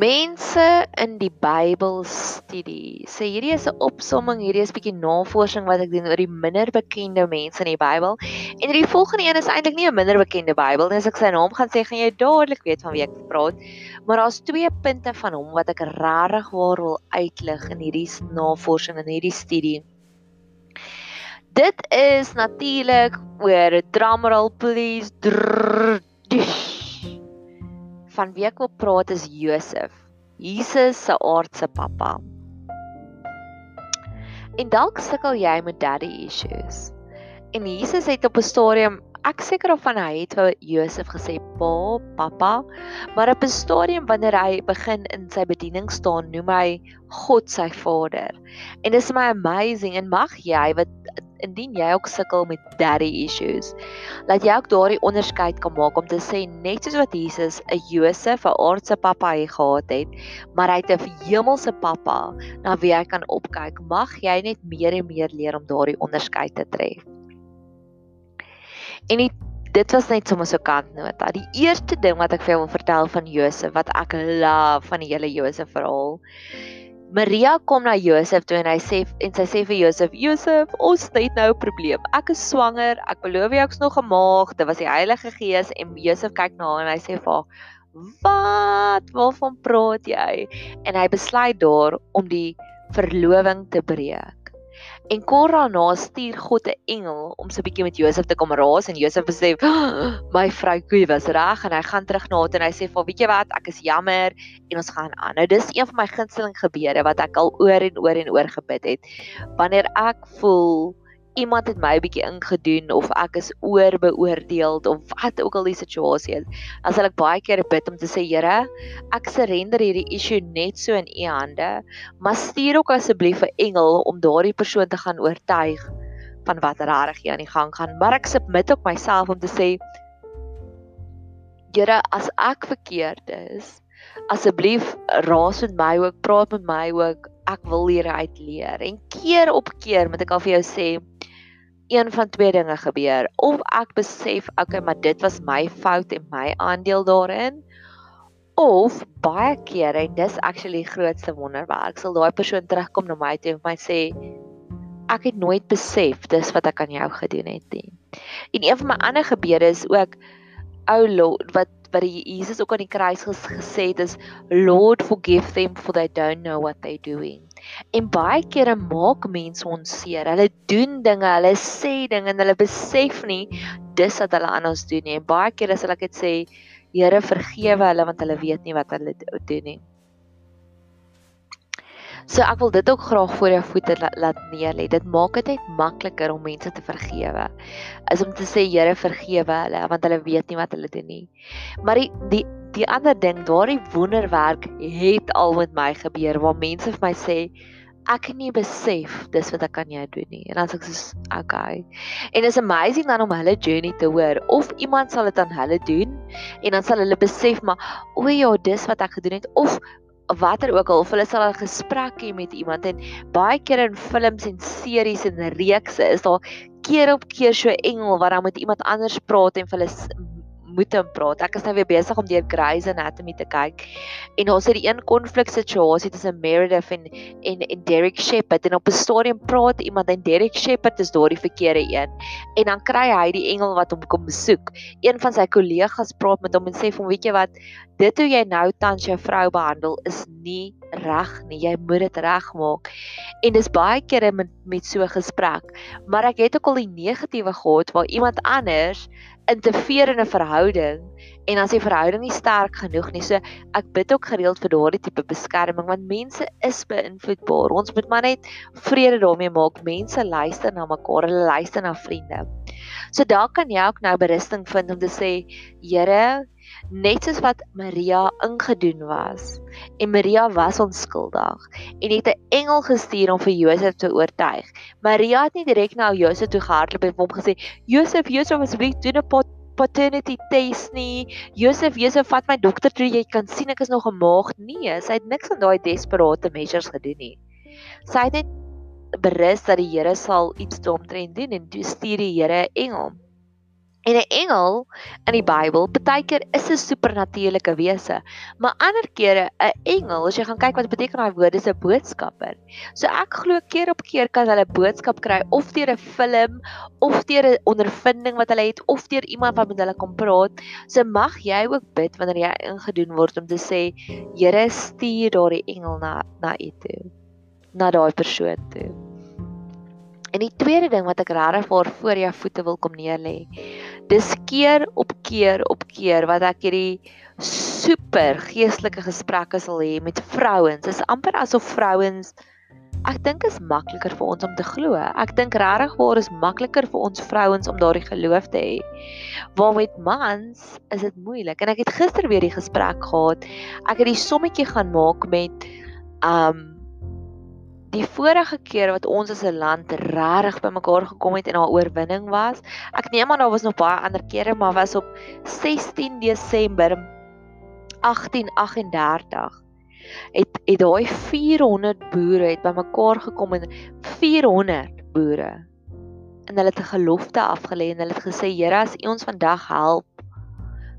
Mense in die Bybelstudie. So hierdie is 'n opsomming, hierdie is bietjie navorsing wat ek doen oor die minder bekende mense in die Bybel. En die volgende een is eintlik nie 'n minder bekende Bybel nie. As ek sy naam gaan sê, gaan jy dadelik weet van wie ek praat. Maar daar's twee punte van hom wat ek regtig waar wil uitlig in hierdie navorsing en hierdie studie. Dit is natuurlik oor drumroll please. Drrr, van wie ek wil praat is Josef. Jesus se aardse pappa. En dalk sukkel jy met daddy issues. En Jesus het op 'n stadium, ek seker of van hy het vir Josef gesê, "Pa, pappa," maar op 'n stadium wanneer hy begin in sy bediening staan, noem hy God sy Vader. En dis my amazing en mag jy wat indien jy ook sukkel met daddy issues, laat jy ook daardie onderskeid kan maak om te sê net soos wat Jesus 'n Josef, 'n aardse pappa hy gehad het, maar hy het 'n hemelse pappa na wie hy kan opkyk, mag jy net meer en meer leer om daardie onderskeid te tref. En die, dit was net sommer so kantnota. Die eerste ding wat ek vir jou wil vertel van Josef wat ek love van die hele Josef verhaal Maria kom na Josef toe en hy sê en sy sê vir Josef: "Josef, ons het nou 'n probleem. Ek is swanger. Ek beloof jy ek's nog 'n maag. Dit was die Heilige Gees." En Josef kyk na haar en hy sê vir haar: "Wat? Waarvan praat jy?" En hy besluit daar om die verloving te breek. En kort daarna stuur God 'n engel om so 'n bietjie met Josef te kom raas en Josef besef, oh, "My vrou Koe was reg" en hy gaan terug na haar en hy sê vir, "Weet jy wat? Ek is jammer en ons gaan aan." Nou dis een van my gunsteling gebede wat ek al oor en oor en oor gebid het. Wanneer ek voel iemand het my 'n bietjie ingedoen of ek is oorbeoordeel of wat ook al die situasie is. Dan sal ek baie keer bid om te sê Here, ek surrender hierdie issue net so in U hande, maar stuur ook asseblief 'n engel om daardie persoon te gaan oortuig van wat regtig hier aan die gang gaan. Maar ek submit ook myself om te sê Here, as ek verkeerd is, asseblief raas met my ook, praat met my ook. Ek wil hieruit leer. En keer op keer moet ek al vir jou sê, een van twee dinge gebeur. Of ek besef, okay, maar dit was my fout en my aandeel daarin. Of baie keer en dis actually grootste wonderwerk, sal daai persoon terugkom na my toe en my sê ek het nooit besef dis wat ek aan jou gedoen het nie. En een van my ander gebede is ook ou Lord wat wat die Jesus ook aan die kruis gesê het is Lord forgive them for they don't know what they doing. En baie kere maak mense ons seer. Hulle doen dinge, hulle sê dinge en hulle besef nie dis wat hulle aan ons doen nie. En baie kere sal ek dit sê, Here vergewe hulle want hulle weet nie wat hulle doen nie. So ek wil dit ook graag voor jou voete laat neer lê. Dit maak dit net makliker om mense te vergewe. Is om te sê Here vergewe hulle want hulle weet nie wat hulle doen nie. Maar die die die ander ding, daardie wonderwerk het al met my gebeur waar mense vir my sê ek het nie besef dis wat ek kan jou doen nie. En dan sê ek soos okay. En it's amazing dan om hulle journey te hoor of iemand sal dit aan hulle doen en dan sal hulle besef maar o ja, dis wat ek gedoen het of watter ook al of hulle sal 'n gesprek hê met iemand en baie keer in films en series en reekse is daar keer op keer so 'n engel wat dan met iemand anders praat en vir hulle moet hom praat. Ek is nou weer besig om deur Grey's Anatomy te kyk. En daar's hierdie een konflik situasie tussen Meredith en en en Derek Shepherd en op 'n stadium praat iemand en Derek Shepherd is daardie verkeerde een. En dan kry hy die engel wat hom kom besoek. Een van sy kollegas praat met hom en sê vir hom, "Weet jy wat? Dit hoe jy nou tans jou vrou behandel is nie reg nie. Jy moet dit regmaak." En dis baie kere met met so gesprek. Maar ek het ook al die negatiewe gehad waar iemand anders interfereer in 'n verhouding en as die verhouding nie sterk genoeg nie. So ek bid ook gereeld vir daardie tipe beskerming want mense is beïnvloedbaar. Ons moet maar net vrede daarmee maak. Mense luister na mekaar, hulle luister na vriende. So daar kan jy ook nou berusting vind om te sê, Here, net soos wat Maria ingedoen was en Maria was onskuldig en het 'n engel gestuur om vir Josef te oortuig. Maria het nie direk na Josef toe gehardloop en hom gesê Josef, Josef asseblief doen 'n paternity test nie. Josef, Josef vat my dokter toe jy kan sien ek is nog 'n maagd. Nee, sy het niks aan daai desperate measures gedoen nie. Sy het net berus dat die Here sal iets daaromtrent doen en toe stuur die Here 'n engel. En 'n engel in die Bybel, baie keer is 'n supernatuurlike wese, maar ander kere 'n engel, as jy gaan kyk wat beteken daai woord, is 'n boodskapper. So ek glo keer op keer kan hulle boodskap kry of deur 'n film of deur 'n ondervinding wat hulle het of deur iemand wat met hulle kom praat. So mag jy ook bid wanneer jy ingedoen word om te sê, Here, stuur daardie engel na na u toe. Na daai persoon toe. En die tweede ding wat ek regtig voor jou voete wil kom neerlê. Dis keer op keer op keer wat ek hierdie super geestelike gesprekke sal hê met vrouens. Dit is amper asof vrouens ek dink is makliker vir ons om te glo. Ek dink regtig waar is makliker vir ons vrouens om daardie geloof te hê. Waar met mans is dit moeilik. En ek het gister weer die gesprek gehad. Ek het die sommetjie gaan maak met um die vorige keer wat ons as 'n land regtig bymekaar gekom het en daar oorwinning was. Ek neem aan daar was nog baie ander kere, maar was op 16 Desember 1838 het het daai 400 boere het bymekaar gekom en 400 boere en hulle het 'n gelofte afgelê en hulle het gesê Here as U ons vandag help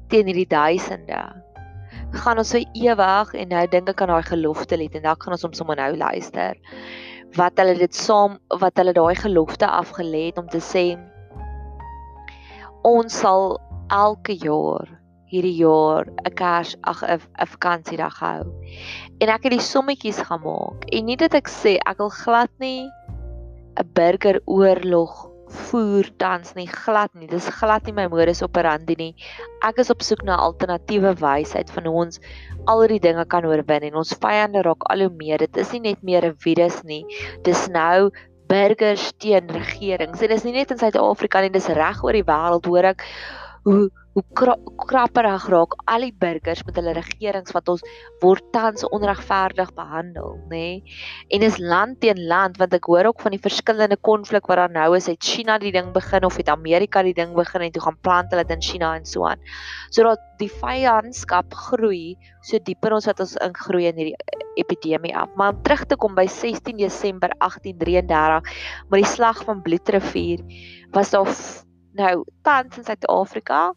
teen hierdie duisende gaan ons so ewig en nou dink ek aan daai gelofte lied en dan gaan ons hom sommer nou luister. Wat hulle dit saam wat hulle daai gelofte afgelê het om te sê ons sal elke jaar hierdie jaar 'n Kers ag 'n vakansiedag hou. En ek het die sommetjies gemaak en nie dat ek sê ek wil glad nie 'n burgeroorlog voer tans nie glad nie. Dis glad nie my modus operandi nie. Ek is op soek na alternatiewe wysheid van hoe ons al die dinge kan oorwin en ons vyande raak al hoe meer. Dit is nie net meer 'n virus nie. Dis nou burgers teen regerings. En dis nie net in Suid-Afrika nie, dis reg oor die wêreld hoor ek hoe hoe kra krapperig raak al die burgers met hulle regerings wat ons word tans onregverdig behandel, nê? Nee? En is land teen land want ek hoor ook van die verskillende konflik wat daar nou is, het China die ding begin of het Amerika die ding begin en toe gaan plant hulle dit in China en so aan. Sodat die vyandskap groei so dieper ons wat ons ingroei in hierdie epidemie af. Maar om terug te kom by 16 Desember 1833 met die slag van Bloedrivier was daar nou tans in Suid-Afrika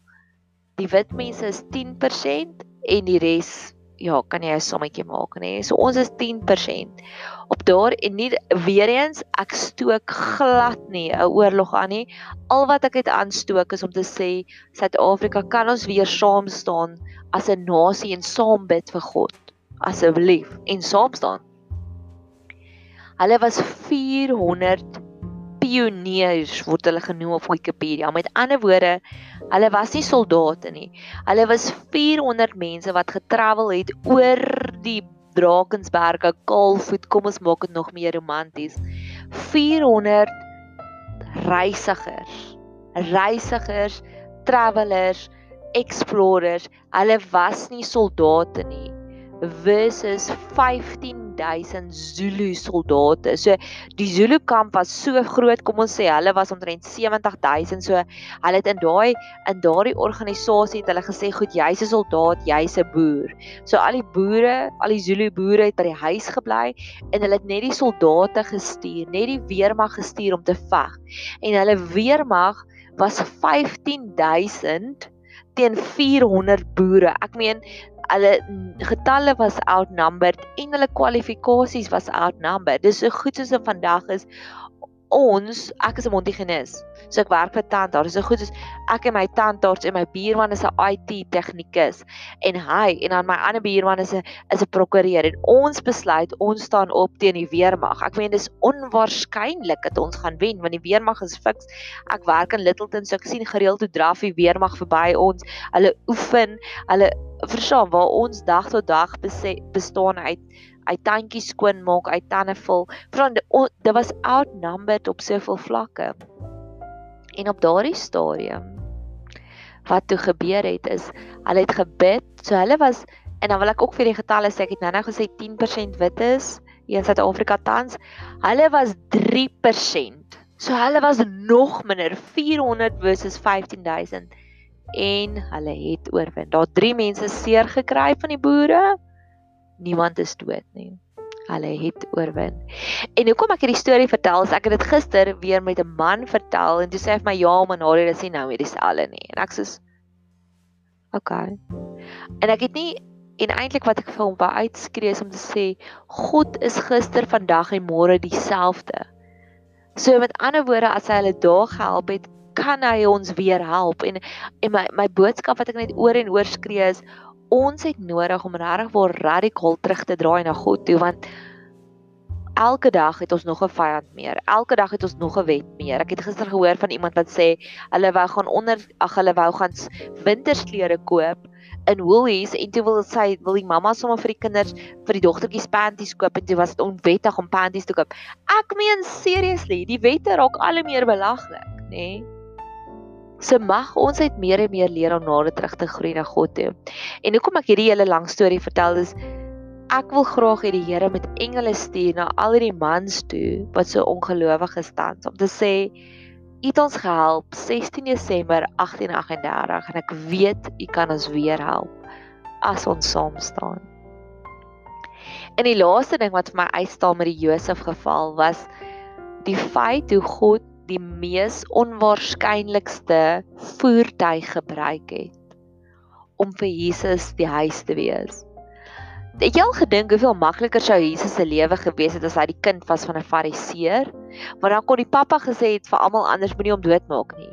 die wit mense is 10% en die res ja, kan jy 'n sommetjie maak nê. So ons is 10%. Op daar en nie weer eens ek stook glad nie 'n oorlog aan nie. Al wat ek het aanstook is om te sê Suid-Afrika kan ons weer saam staan as 'n nasie en saam bid vir God asseblief en saam staan. Hulle was 400 pioniers word hulle genoem op Wikipedia. Met ander woorde, hulle was nie soldate nie. Hulle was 400 mense wat getravel het oor die Drakensberge, Kaalvoet. Kom ons maak dit nog meer romanties. 400 reisigers. Reisigers, travelers, explorers. Hulle was nie soldate nie versus 15000 Zulu soldate. So die Zulu kamp was so groot, kom ons sê hulle was omtrent 70000. So hulle het in daai in daardie organisasie het hulle gesê, "Goed, jy's 'n soldaat, jy's 'n boer." So al die boere, al die Zulu boere het by die huis gebly en hulle het net die soldate gestuur, net die weermag gestuur om te veg. En hulle weermag was 15000 teen 400 boere. Ek meen hulle getalle was outnumbered en hulle kwalifikasies was outnumbered. Dis so goed soos vandag is ons, ek is 'n Montigenis. So ek werk vir tandarts. Dis so goed soos ek en my tandarts en my buurman is 'n IT tegnikus en hy en dan my ander buurman is 'n is 'n prokureur en ons besluit ons staan op teen die weermag. Ek meen dis onwaarskynlik dat ons gaan wen want die weermag is fiks. Ek werk in Littleton so ek sien gereeld hoe draf die weermag verby ons. Hulle oefen, hulle verstaan waar ons dag tot dag bestaan uit uit tandjies skoon maak, uit tande vul. Verstaan dit was outnumbered op soveel vlakke. En op daardie stadium wat toe gebeur het is hulle het gebid. So hulle was en dan wil ek ook vir die getalle sê ek het nou-nou gesê 10% wit is hier in Suid-Afrika tans. Hulle was 3%. So hulle was nog minder 400 versus 15000 en hulle het oorwin. Daar drie mense seer gekry van die boere. Niemand is dood nie. Hulle het oorwin. En hoekom ek hierdie storie vertel, is ek het dit gister weer met 'n man vertel en toe sê hy vir my ja, maar Nadia, dit is nie nou meer dieselfde nie. En ek sê okay. En ek het nie en eintlik wat ek vir hom wou uitskree is om te sê God is gister, vandag en môre dieselfde. So met ander woorde, as hy hulle daar gehelp het, kan hy ons weer help en en my my boodskap wat ek net oor en oor skree is ons het nodig om regtig waar radikaal terug te draai na God toe want elke dag het ons nog 'n vyand meer. Elke dag het ons nog 'n wet meer. Ek het gister gehoor van iemand wat sê hulle wou gaan onder ag hulle wou gaan wintersklere koop in Woolies en toe wil sy wil die mamma sommer vir die kinders vir die dogtertjies panties koop en dit was onwettig om panties te koop. Ek meen seriously, die wette raak al hoe meer belaglik, nê? Nee? So mag ons uit meer en meer leer om nader terug te groei na God toe. En hoekom ek hierdie hele lang storie vertel is ek wil graag hê die Here met engele stuur na al hierdie mans toe wat so ongelowig gestaan om te sê U het ons gehelp 16 Desember 1838 en ek weet U kan ons weer help as ons saam staan. En die laaste ding wat vir my uitstaan met die Josef geval was die feit hoe God die mees onwaarskynlikste voertuig gebruik het om vir Jesus die huis te wees. Het jy al gedink hoeveel makliker sou Jesus se lewe gewees het as hy die kind was van 'n Fariseer? Maar dan kon die pappa gesê het vir almal anders moenie hom doodmaak nie.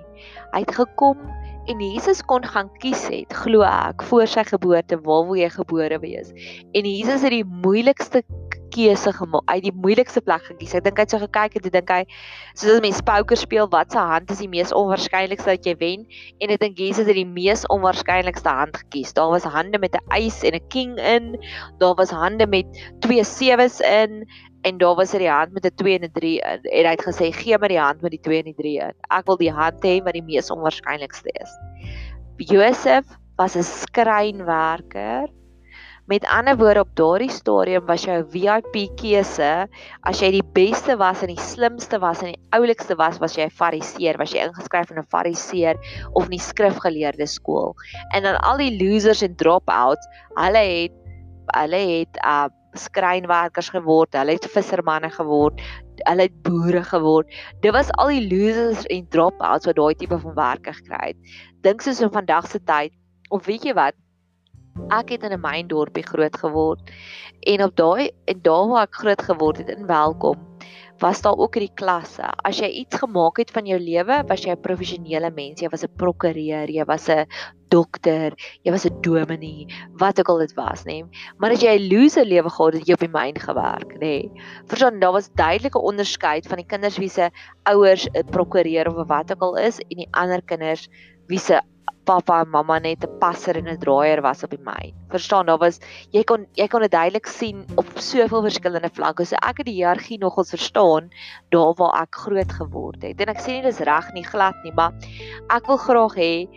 Hy het gekom en Jesus kon gaan kies het, glo ek, voor sy geboorte waar wil jy gebore wees? En Jesus het die moeilikste keuse gemaak. Het die moeilikste plek gekies. Ek dink hy het so gekyk en toe dink hy soos as mens poker speel, wat se hand is die mees onwaarskynlikste dat jy wen? En ek dink Jesus het die mees onwaarskynlikste hand gekies. Daar was hande met 'n ace en 'n king in. Daar was hande met twee sewes in en daar was 'n hand met 'n 2 en 'n 3 in. En hy het gesê, "Gee my die hand met die 2 en die 3 in. Ek wil die hand hê wat die mees onwaarskynlikste is." Josef was 'n skrynwerker Met ander woorde op daardie stadium was jou VIP keuse as jy die beste was en die slimste was en die oulikste was, was jy 'n fariseer, was jy ingeskryf in 'n fariseer of in die skrifgeleerde skool. En dan al die losers en dropouts, hulle het hulle het uh skrynwerkers geword, hulle het vissermanne geword, hulle het boere geword. Dit was al die losers en dropouts wat daai tipe van werk gekry het. Dink soos in vandag se tyd of weet jy wat? Ek het in 'n myn dorpie groot geword en op daai en daar waar ek groot geword het in Welkom was daar ook hierdie klasse. As jy iets gemaak het van jou lewe, was jy 'n professionele mens. Jy was 'n prokureur, jy was 'n dokter, jy was 'n dominee, wat ook al dit was, nê. Maar as jy 'n loser lewe gehad het, jy op die myn gewerk, nê. Verstaan, daar was duidelike onderskeid van die kinders wie se ouers 'n prokureur of wat ook al is en die ander kinders wie se pappa en mamma net 'n passer en 'n draaier was op die myn. Verstaan, daar was jy kon jy kon dit duidelik sien op soveel verskillende vlakke. So ek het die hiërargie nogals verstaan daar waar ek groot geword het. En ek sê nie dis reg nie, glad nie, maar ek wil graag hê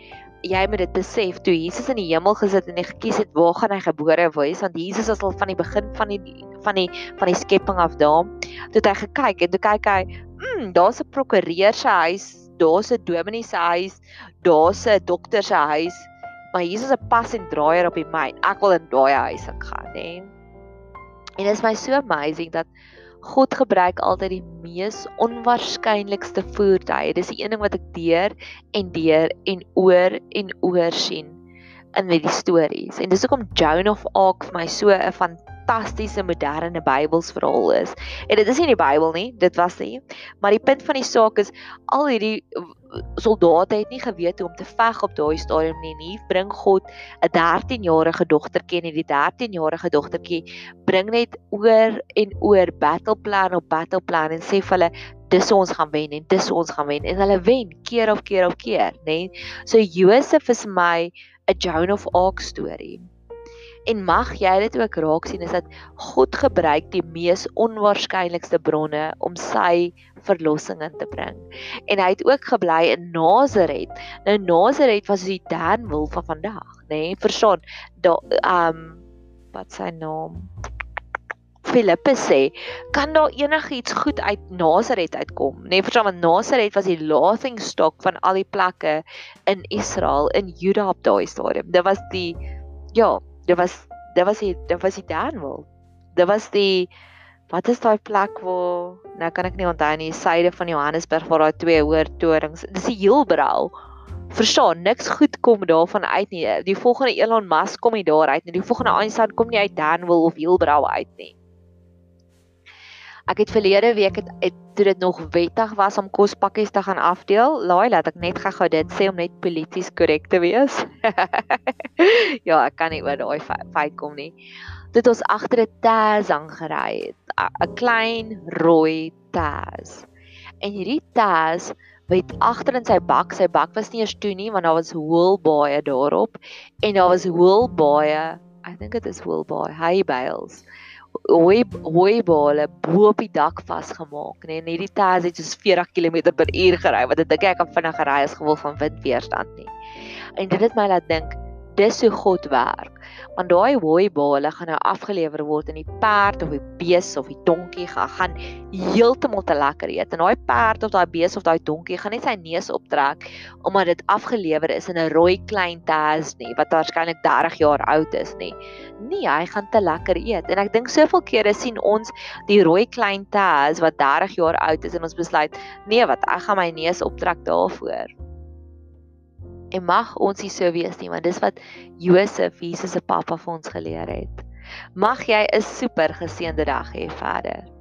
jy moet dit besef toe Jesus in die hemel gesit en hy gekies het waar gaan hy gebore wees want Jesus was al van die begin van die van die van die skepping af daar. Toe het hy gekyk en toe kyk hy, "Mmm, daar's 'n prokureur se huis daar's 'n dominee se huis, daar's 'n dokter se huis, maar hier is 'n pas en draaier op die myn. Ek wil in daai huis gaan, hè. En dit is my so amazing dat God gebruik altyd die mees onwaarskynlikste voertuie. Dis die een ding wat ek deur en deur en oor en oor sien in die stories. En dis hoekom Joan of Arc vir my so 'n van fantastiese moderne Bybelsverhaal is. En dit is nie die Bybel nie, dit was nie. Maar die punt van die saak is al hierdie soldate het nie geweet hoe om te veg op daai stadium nie. Hier bring God 'n 13-jarige dogtertjie en hierdie 13-jarige dogtertjie bring net oor en oor battle plan op battle plan en sê vir hulle dis ons gaan wen en dis ons gaan wen en hulle wen keer op keer op keer, nê. So Josef is my 'n Joan of Arc storie. En mag jy dit ook raak sien is dat God gebruik die mees onwaarskynlikste bronne om sy verlossing in te bring. En hy het ook gebly in Nasaret. Nou Nasaret was die Danwil van vandag, nê? Nee? Verstaan? Da um wat sy naam? Filippe sê, kan daar enigiets goed uit Nasaret uitkom? Nee, verstaan want Nasaret was die laughing stock van al die plekke in Israel in Juda op daai stadium. Dit was die ja, dit was dit was die dit was die Danwil. Dit was die wat is daai plek waar nou kan ek nie onthou nie, suide van Johannesburg waar daai twee hoër torings. Dis die Heelbrau. Verstaan, niks goed kom daarvan uit nie. Die volgende Elon Musk kom nie daar uit nie. Die volgende Einstein kom nie uit Danville of Heelbrau uit nie. Ek het verlede week het, het toe dit nog wettig was om kospakkies te gaan afdeel. Laai laat ek net gou-gou dit sê om net polities korrek te wees. ja, ek kan nie oor daai feit kom nie. Dit ons agter 'n Taz aangery het, 'n klein rooi Taz. En hierdie Taz het agter in sy bak, sy bak was nie eers toe nie want daar was hoel baie daarop en daar was hoel baie, I think it is hoel baie hay bales hooi hooibale bo op die dak vasgemaak, nê. Nee, en hierdie tas het soos 40 km/h gery, wat ek dink ek kan vinniger ry as gevolg van windweerstand nie. En dit het my laat dink, dis hoe God werk. Want daai hooibale gaan nou afgelewer word en die perd of die bees of die donkie gaan gaan heeltemal te lekker eet. En daai perd of daai bees of daai donkie gaan net sy neus optrek omdat dit afgelewer is in 'n rooi klein tas nie wat waarskynlik 30 jaar oud is nie. Nee, hy gaan te lekker eet. En ek dink soveel kere sien ons die rooi klein tas wat 30 jaar oud is en ons besluit, nee, wat ek gaan my neus optrek daarvoor. En mag ons nie so wees nie, want dis wat Josef, Jesus se pappa vir ons geleer het. Mag jy 'n super geseënde dag hê verder.